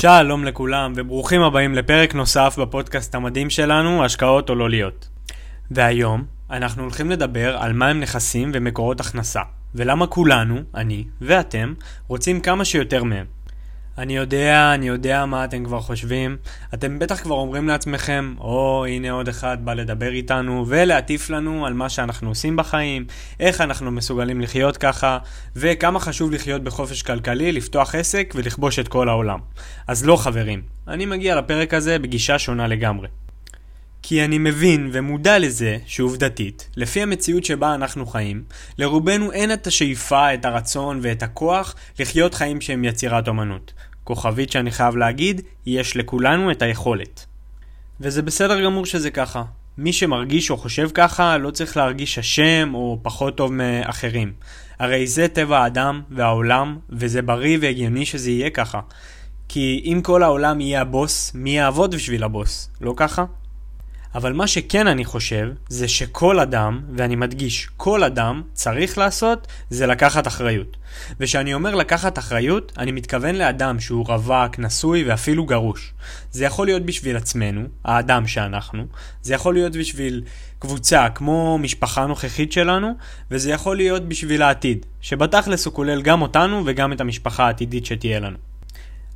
שלום לכולם וברוכים הבאים לפרק נוסף בפודקאסט המדהים שלנו, השקעות או לא להיות. והיום אנחנו הולכים לדבר על מהם נכסים ומקורות הכנסה, ולמה כולנו, אני ואתם, רוצים כמה שיותר מהם. אני יודע, אני יודע מה אתם כבר חושבים. אתם בטח כבר אומרים לעצמכם, או oh, הנה עוד אחד בא לדבר איתנו ולהטיף לנו על מה שאנחנו עושים בחיים, איך אנחנו מסוגלים לחיות ככה, וכמה חשוב לחיות בחופש כלכלי, לפתוח עסק ולכבוש את כל העולם. אז לא חברים, אני מגיע לפרק הזה בגישה שונה לגמרי. כי אני מבין ומודע לזה שעובדתית, לפי המציאות שבה אנחנו חיים, לרובנו אין את השאיפה, את הרצון ואת הכוח לחיות חיים שהם יצירת אומנות. כוכבית שאני חייב להגיד, יש לכולנו את היכולת. וזה בסדר גמור שזה ככה. מי שמרגיש או חושב ככה לא צריך להרגיש אשם או פחות טוב מאחרים. הרי זה טבע האדם והעולם, וזה בריא והגיוני שזה יהיה ככה. כי אם כל העולם יהיה הבוס, מי יעבוד בשביל הבוס? לא ככה? אבל מה שכן אני חושב, זה שכל אדם, ואני מדגיש, כל אדם צריך לעשות, זה לקחת אחריות. וכשאני אומר לקחת אחריות, אני מתכוון לאדם שהוא רווק, נשוי ואפילו גרוש. זה יכול להיות בשביל עצמנו, האדם שאנחנו, זה יכול להיות בשביל קבוצה כמו משפחה נוכחית שלנו, וזה יכול להיות בשביל העתיד, שבתכלס הוא כולל גם אותנו וגם את המשפחה העתידית שתהיה לנו.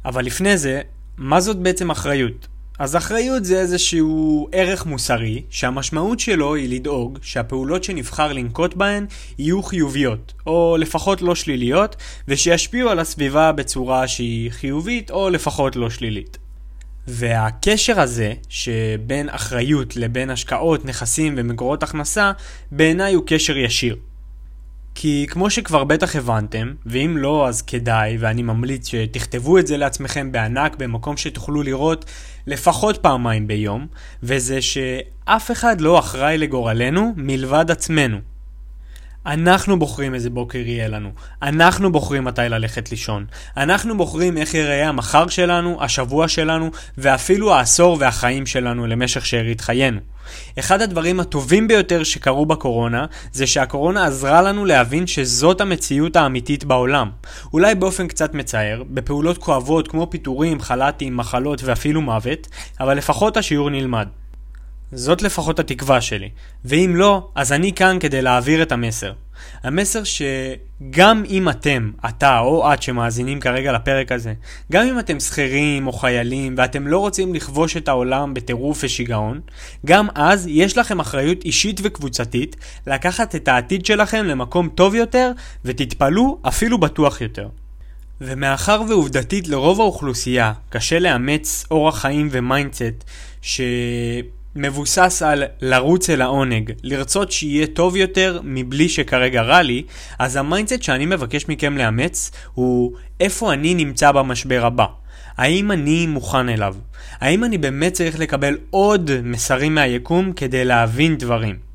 אבל לפני זה, מה זאת בעצם אחריות? אז אחריות זה איזשהו ערך מוסרי, שהמשמעות שלו היא לדאוג שהפעולות שנבחר לנקוט בהן יהיו חיוביות, או לפחות לא שליליות, ושישפיעו על הסביבה בצורה שהיא חיובית, או לפחות לא שלילית. והקשר הזה, שבין אחריות לבין השקעות, נכסים ומקורות הכנסה, בעיניי הוא קשר ישיר. כי כמו שכבר בטח הבנתם, ואם לא אז כדאי, ואני ממליץ שתכתבו את זה לעצמכם בענק במקום שתוכלו לראות לפחות פעמיים ביום, וזה שאף אחד לא אחראי לגורלנו מלבד עצמנו. אנחנו בוחרים איזה בוקר יהיה לנו. אנחנו בוחרים מתי ללכת לישון. אנחנו בוחרים איך יראה המחר שלנו, השבוע שלנו, ואפילו העשור והחיים שלנו למשך שארית חיינו. אחד הדברים הטובים ביותר שקרו בקורונה, זה שהקורונה עזרה לנו להבין שזאת המציאות האמיתית בעולם. אולי באופן קצת מצער, בפעולות כואבות כמו פיטורים, חל"תים, מחלות ואפילו מוות, אבל לפחות השיעור נלמד. זאת לפחות התקווה שלי. ואם לא, אז אני כאן כדי להעביר את המסר. המסר שגם אם אתם, אתה או את שמאזינים כרגע לפרק הזה, גם אם אתם שכירים או חיילים ואתם לא רוצים לכבוש את העולם בטירוף ושיגעון, גם אז יש לכם אחריות אישית וקבוצתית לקחת את העתיד שלכם למקום טוב יותר ותתפלאו אפילו בטוח יותר. ומאחר ועובדתית לרוב האוכלוסייה קשה לאמץ אורח חיים ו mindset ש... מבוסס על לרוץ אל העונג, לרצות שיהיה טוב יותר מבלי שכרגע רע לי, אז ה mindset שאני מבקש מכם לאמץ הוא איפה אני נמצא במשבר הבא. האם אני מוכן אליו? האם אני באמת צריך לקבל עוד מסרים מהיקום כדי להבין דברים?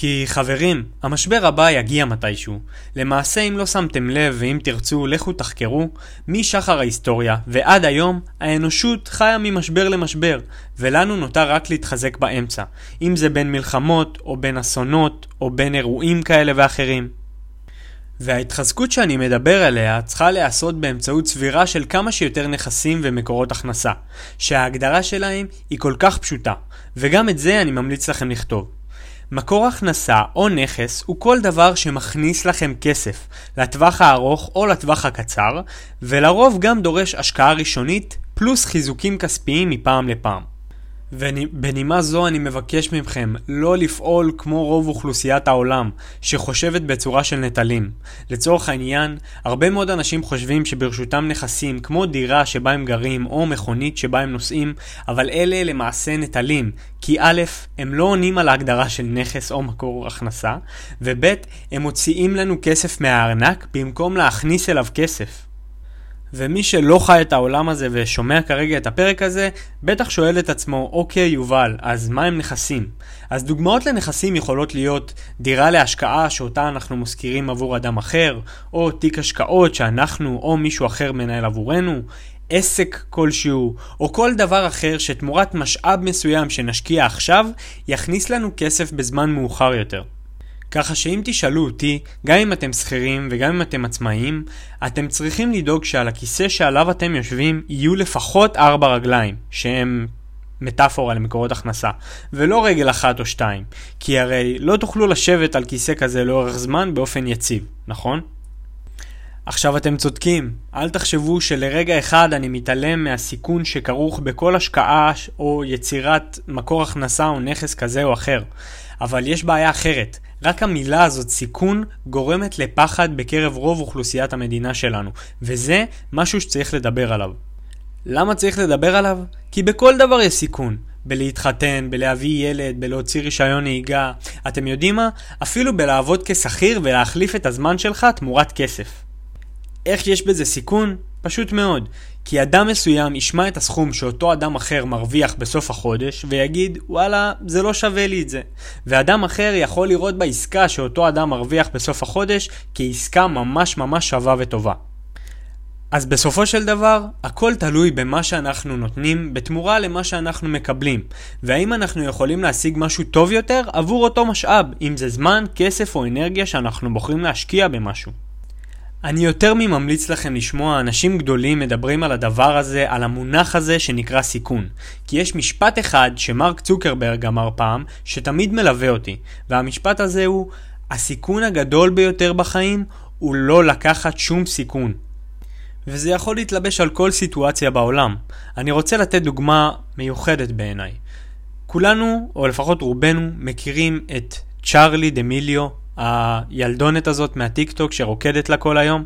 כי חברים, המשבר הבא יגיע מתישהו. למעשה אם לא שמתם לב ואם תרצו, לכו תחקרו, משחר ההיסטוריה ועד היום, האנושות חיה ממשבר למשבר, ולנו נותר רק להתחזק באמצע, אם זה בין מלחמות, או בין אסונות, או בין אירועים כאלה ואחרים. וההתחזקות שאני מדבר עליה צריכה להיעשות באמצעות צבירה של כמה שיותר נכסים ומקורות הכנסה, שההגדרה שלהם היא כל כך פשוטה, וגם את זה אני ממליץ לכם לכתוב. מקור הכנסה או נכס הוא כל דבר שמכניס לכם כסף לטווח הארוך או לטווח הקצר, ולרוב גם דורש השקעה ראשונית פלוס חיזוקים כספיים מפעם לפעם. ובנימה זו אני מבקש מכם לא לפעול כמו רוב אוכלוסיית העולם, שחושבת בצורה של נטלים. לצורך העניין, הרבה מאוד אנשים חושבים שברשותם נכסים כמו דירה שבה הם גרים או מכונית שבה הם נוסעים, אבל אלה למעשה נטלים, כי א', הם לא עונים על ההגדרה של נכס או מקור הכנסה, וב', הם מוציאים לנו כסף מהארנק במקום להכניס אליו כסף. ומי שלא חי את העולם הזה ושומע כרגע את הפרק הזה, בטח שואל את עצמו, אוקיי יובל, אז מה הם נכסים? אז דוגמאות לנכסים יכולות להיות דירה להשקעה שאותה אנחנו מזכירים עבור אדם אחר, או תיק השקעות שאנחנו או מישהו אחר מנהל עבורנו, עסק כלשהו, או כל דבר אחר שתמורת משאב מסוים שנשקיע עכשיו, יכניס לנו כסף בזמן מאוחר יותר. ככה שאם תשאלו אותי, גם אם אתם שכירים וגם אם אתם עצמאים, אתם צריכים לדאוג שעל הכיסא שעליו אתם יושבים יהיו לפחות ארבע רגליים, שהם מטאפורה למקורות הכנסה, ולא רגל אחת או שתיים, כי הרי לא תוכלו לשבת על כיסא כזה לאורך זמן באופן יציב, נכון? עכשיו אתם צודקים, אל תחשבו שלרגע אחד אני מתעלם מהסיכון שכרוך בכל השקעה או יצירת מקור הכנסה או נכס כזה או אחר. אבל יש בעיה אחרת, רק המילה הזאת סיכון גורמת לפחד בקרב רוב אוכלוסיית המדינה שלנו, וזה משהו שצריך לדבר עליו. למה צריך לדבר עליו? כי בכל דבר יש סיכון. בלהתחתן, בלהביא ילד, בלהוציא רישיון נהיגה. אתם יודעים מה? אפילו בלעבוד כשכיר ולהחליף את הזמן שלך תמורת כסף. איך יש בזה סיכון? פשוט מאוד. כי אדם מסוים ישמע את הסכום שאותו אדם אחר מרוויח בסוף החודש ויגיד וואלה זה לא שווה לי את זה. ואדם אחר יכול לראות בעסקה שאותו אדם מרוויח בסוף החודש כעסקה ממש ממש שווה וטובה. אז בסופו של דבר, הכל תלוי במה שאנחנו נותנים בתמורה למה שאנחנו מקבלים, והאם אנחנו יכולים להשיג משהו טוב יותר עבור אותו משאב, אם זה זמן, כסף או אנרגיה שאנחנו בוחרים להשקיע במשהו. אני יותר מממליץ לכם לשמוע אנשים גדולים מדברים על הדבר הזה, על המונח הזה שנקרא סיכון. כי יש משפט אחד שמרק צוקרברג אמר פעם, שתמיד מלווה אותי, והמשפט הזה הוא, הסיכון הגדול ביותר בחיים הוא לא לקחת שום סיכון. וזה יכול להתלבש על כל סיטואציה בעולם. אני רוצה לתת דוגמה מיוחדת בעיניי. כולנו, או לפחות רובנו, מכירים את צ'ארלי דמיליו, הילדונת הזאת מהטיק טוק שרוקדת לה כל היום.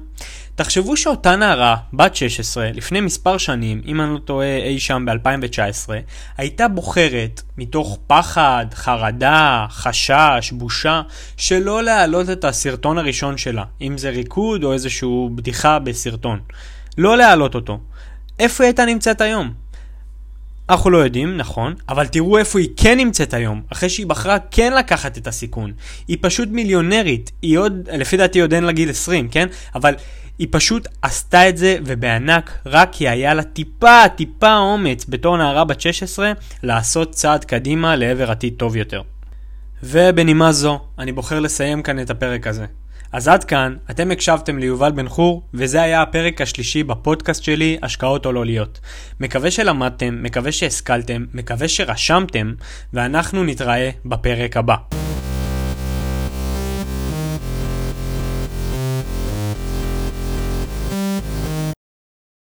תחשבו שאותה נערה, בת 16, לפני מספר שנים, אם אני לא טועה אי שם ב-2019, הייתה בוחרת, מתוך פחד, חרדה, חשש, בושה, שלא להעלות את הסרטון הראשון שלה, אם זה ריקוד או איזושהי בדיחה בסרטון. לא להעלות אותו. איפה היא הייתה נמצאת היום? אנחנו לא יודעים, נכון, אבל תראו איפה היא כן נמצאת היום, אחרי שהיא בחרה כן לקחת את הסיכון. היא פשוט מיליונרית, היא עוד, לפי דעתי עוד אין לה גיל 20, כן? אבל היא פשוט עשתה את זה ובענק, רק כי היה לה טיפה, טיפה אומץ בתור נערה בת 16 לעשות צעד קדימה לעבר עתיד טוב יותר. ובנימה זו, אני בוחר לסיים כאן את הפרק הזה. אז עד כאן, אתם הקשבתם ליובל בן חור, וזה היה הפרק השלישי בפודקאסט שלי, השקעות או לא להיות. מקווה שלמדתם, מקווה שהשכלתם, מקווה שרשמתם, ואנחנו נתראה בפרק הבא.